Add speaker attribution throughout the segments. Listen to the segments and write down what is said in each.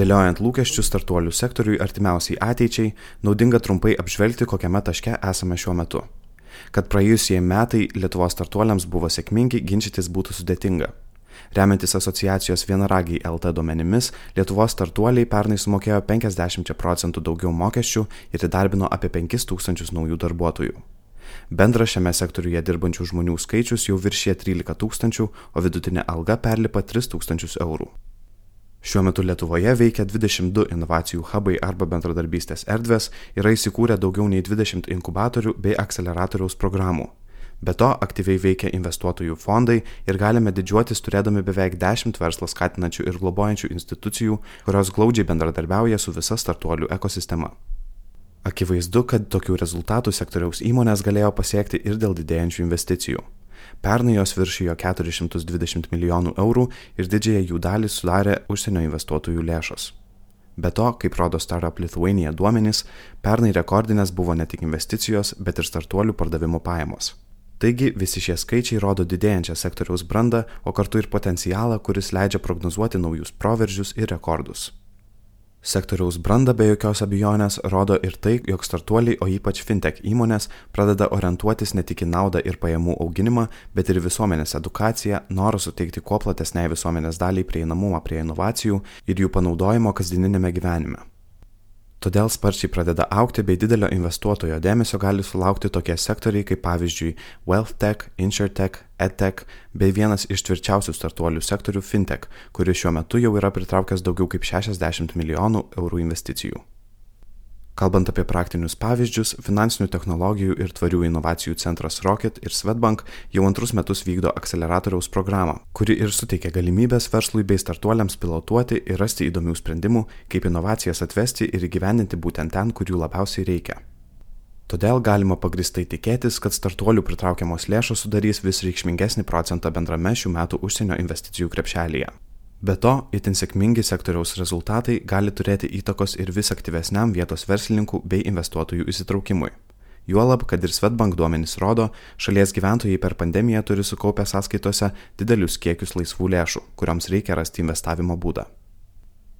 Speaker 1: Dėliojant lūkesčius startuolių sektoriui artimiausiai ateičiai, naudinga trumpai apžvelgti, kokiame taške esame šiuo metu. Kad praėjusieji metai Lietuvos startuoliams buvo sėkmingi, ginčytis būtų sudėtinga. Remiantis asociacijos vienaragiai LT duomenimis, Lietuvos startuoliai pernai sumokėjo 50 procentų daugiau mokesčių ir įdarbino apie 5000 naujų darbuotojų. Bendras šiame sektoriuje dirbančių žmonių skaičius jau viršė 13 tūkstančių, o vidutinė alga perlipa 3 tūkstančius eurų. Šiuo metu Lietuvoje veikia 22 inovacijų hubai arba bendradarbystės erdvės, yra įsikūrę daugiau nei 20 inkubatorių bei akceleratoriaus programų. Be to, aktyviai veikia investuotojų fondai ir galime didžiuotis turėdami beveik 10 verslą skatinančių ir globojančių institucijų, kurios glaudžiai bendradarbiauja su visa startuolių ekosistema. Akivaizdu, kad tokių rezultatų sektoriaus įmonės galėjo pasiekti ir dėl didėjančių investicijų. Pernai jos viršijo 420 milijonų eurų ir didžiąją jų dalį sudarė užsienio investuotojų lėšos. Be to, kaip rodo Startup Lithuania duomenys, pernai rekordinės buvo ne tik investicijos, bet ir startuolių pardavimo pajamos. Taigi visi šie skaičiai rodo didėjančią sektoriaus brandą, o kartu ir potencialą, kuris leidžia prognozuoti naujus proveržius ir rekordus. Sektoriaus brandą be jokios abejonės rodo ir tai, jog startuoliai, o ypač fintech įmonės, pradeda orientuotis ne tik į naudą ir pajamų auginimą, bet ir visuomenės edukaciją, norą suteikti kuo platesniai visuomenės daliai prieinamumą prie inovacijų ir jų panaudojimo kasdieninėme gyvenime. Todėl sparčiai pradeda aukti bei didelio investuotojo dėmesio gali sulaukti tokie sektoriai kaip pavyzdžiui WealthTech, InsurTech, EdTech bei vienas iš tvirčiausių startuolių sektorių FinTech, kuris šiuo metu jau yra pritraukęs daugiau kaip 60 milijonų eurų investicijų. Kalbant apie praktinius pavyzdžius, finansinių technologijų ir tvarių inovacijų centras Rocket ir Svetbank jau antrus metus vykdo akceleratoriaus programą, kuri ir suteikia galimybės verslui bei startuoliams pilotuoti ir rasti įdomių sprendimų, kaip inovacijas atvesti ir įgyvendinti būtent ten, kur jų labiausiai reikia. Todėl galima pagristai tikėtis, kad startuolių pritraukiamos lėšos sudarys vis reikšmingesnį procentą bendrame šių metų užsienio investicijų krepšelėje. Be to, itin sėkmingi sektoriaus rezultatai gali turėti įtakos ir vis aktyvesniam vietos verslininkų bei investuotojų įsitraukimui. Juolab, kad ir Svetbank duomenys rodo, šalies gyventojai per pandemiją turi sukaupę sąskaitose didelius kiekius laisvų lėšų, kurioms reikia rasti investavimo būdą.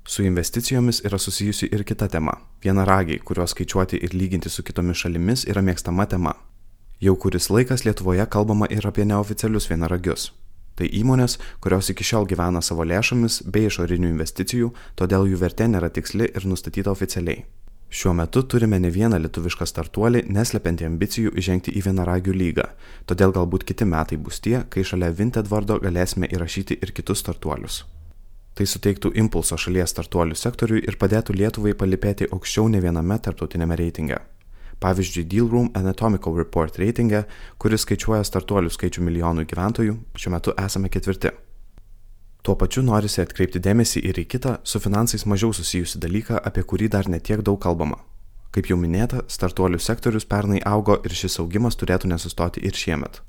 Speaker 1: Su investicijomis yra susijusi ir kita tema - vienaragiai, kuriuos skaičiuoti ir lyginti su kitomis šalimis yra mėgstama tema. Jau kuris laikas Lietuvoje kalbama ir apie neoficialius vienaragius Tai įmonės, kurios iki šiol gyvena savo lėšomis bei išorinių investicijų, todėl jų vertė nėra tiksli ir nustatyta oficialiai. Šiuo metu turime ne vieną lietuvišką startuolį, neslepiantį ambicijų įžengti į vienaragių lygą, todėl galbūt kiti metai bus tie, kai šalia Vinted vardo galėsime įrašyti ir kitus startuolius. Tai suteiktų impulso šalies startuolių sektoriui ir padėtų Lietuvai palipėti aukščiau ne viename tarptautinėme reitinge pavyzdžiui Dealroom Anatomical Report reitinge, kuris skaičiuoja startuolių skaičių milijonų gyventojų, šiuo metu esame ketvirti. Tuo pačiu norisi atkreipti dėmesį ir į kitą, su finansais mažiau susijusi dalyką, apie kurį dar netiek daug kalbama. Kaip jau minėta, startuolių sektorius pernai augo ir šis augimas turėtų nesustoti ir šiemet.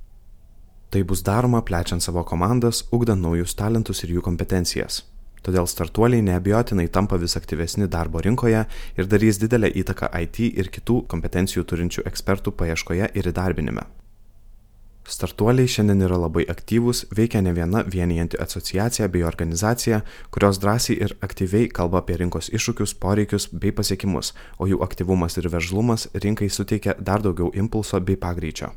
Speaker 1: Tai bus daroma plečiant savo komandas, ugdant naujus talentus ir jų kompetencijas. Todėl startuoliai neabejotinai tampa vis aktyvesni darbo rinkoje ir darys didelę įtaką IT ir kitų kompetencijų turinčių ekspertų paieškoje ir įdarbinime. Startuoliai šiandien yra labai aktyvūs, veikia ne viena vienijanti asociacija bei organizacija, kurios drąsiai ir aktyviai kalba apie rinkos iššūkius, poreikius bei pasiekimus, o jų aktyvumas ir veržlumas rinkai suteikia dar daugiau impulso bei pagreičio.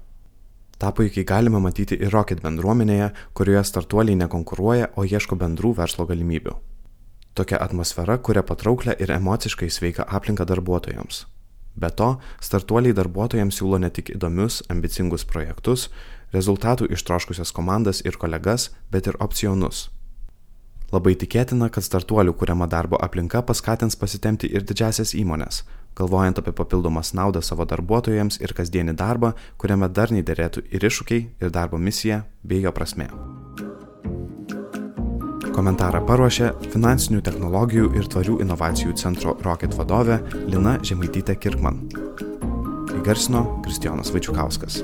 Speaker 1: Ta puikiai galima matyti ir Rocket bendruomenėje, kurioje startuoliai nekonkuruoja, o ieško bendrų verslo galimybių. Tokia atmosfera kuria patrauklę ir emociškai sveiką aplinką darbuotojams. Be to, startuoliai darbuotojams siūlo ne tik įdomius, ambicingus projektus, rezultatų ištroškusias komandas ir kolegas, bet ir opcionus. Labai tikėtina, kad startuolių kuriama darbo aplinka paskatins pasitemti ir didžiasias įmonės, galvojant apie papildomas naudas savo darbuotojams ir kasdienį darbą, kuriame darniai dėrėtų ir iššūkiai, ir darbo misija bei jo prasme. Komentarą paruošė Finansinių technologijų ir tvarių inovacijų centro Rocket vadovė Lina Žemaitytė Kirkman. Įgarsino Kristijonas Vaičiukauskas.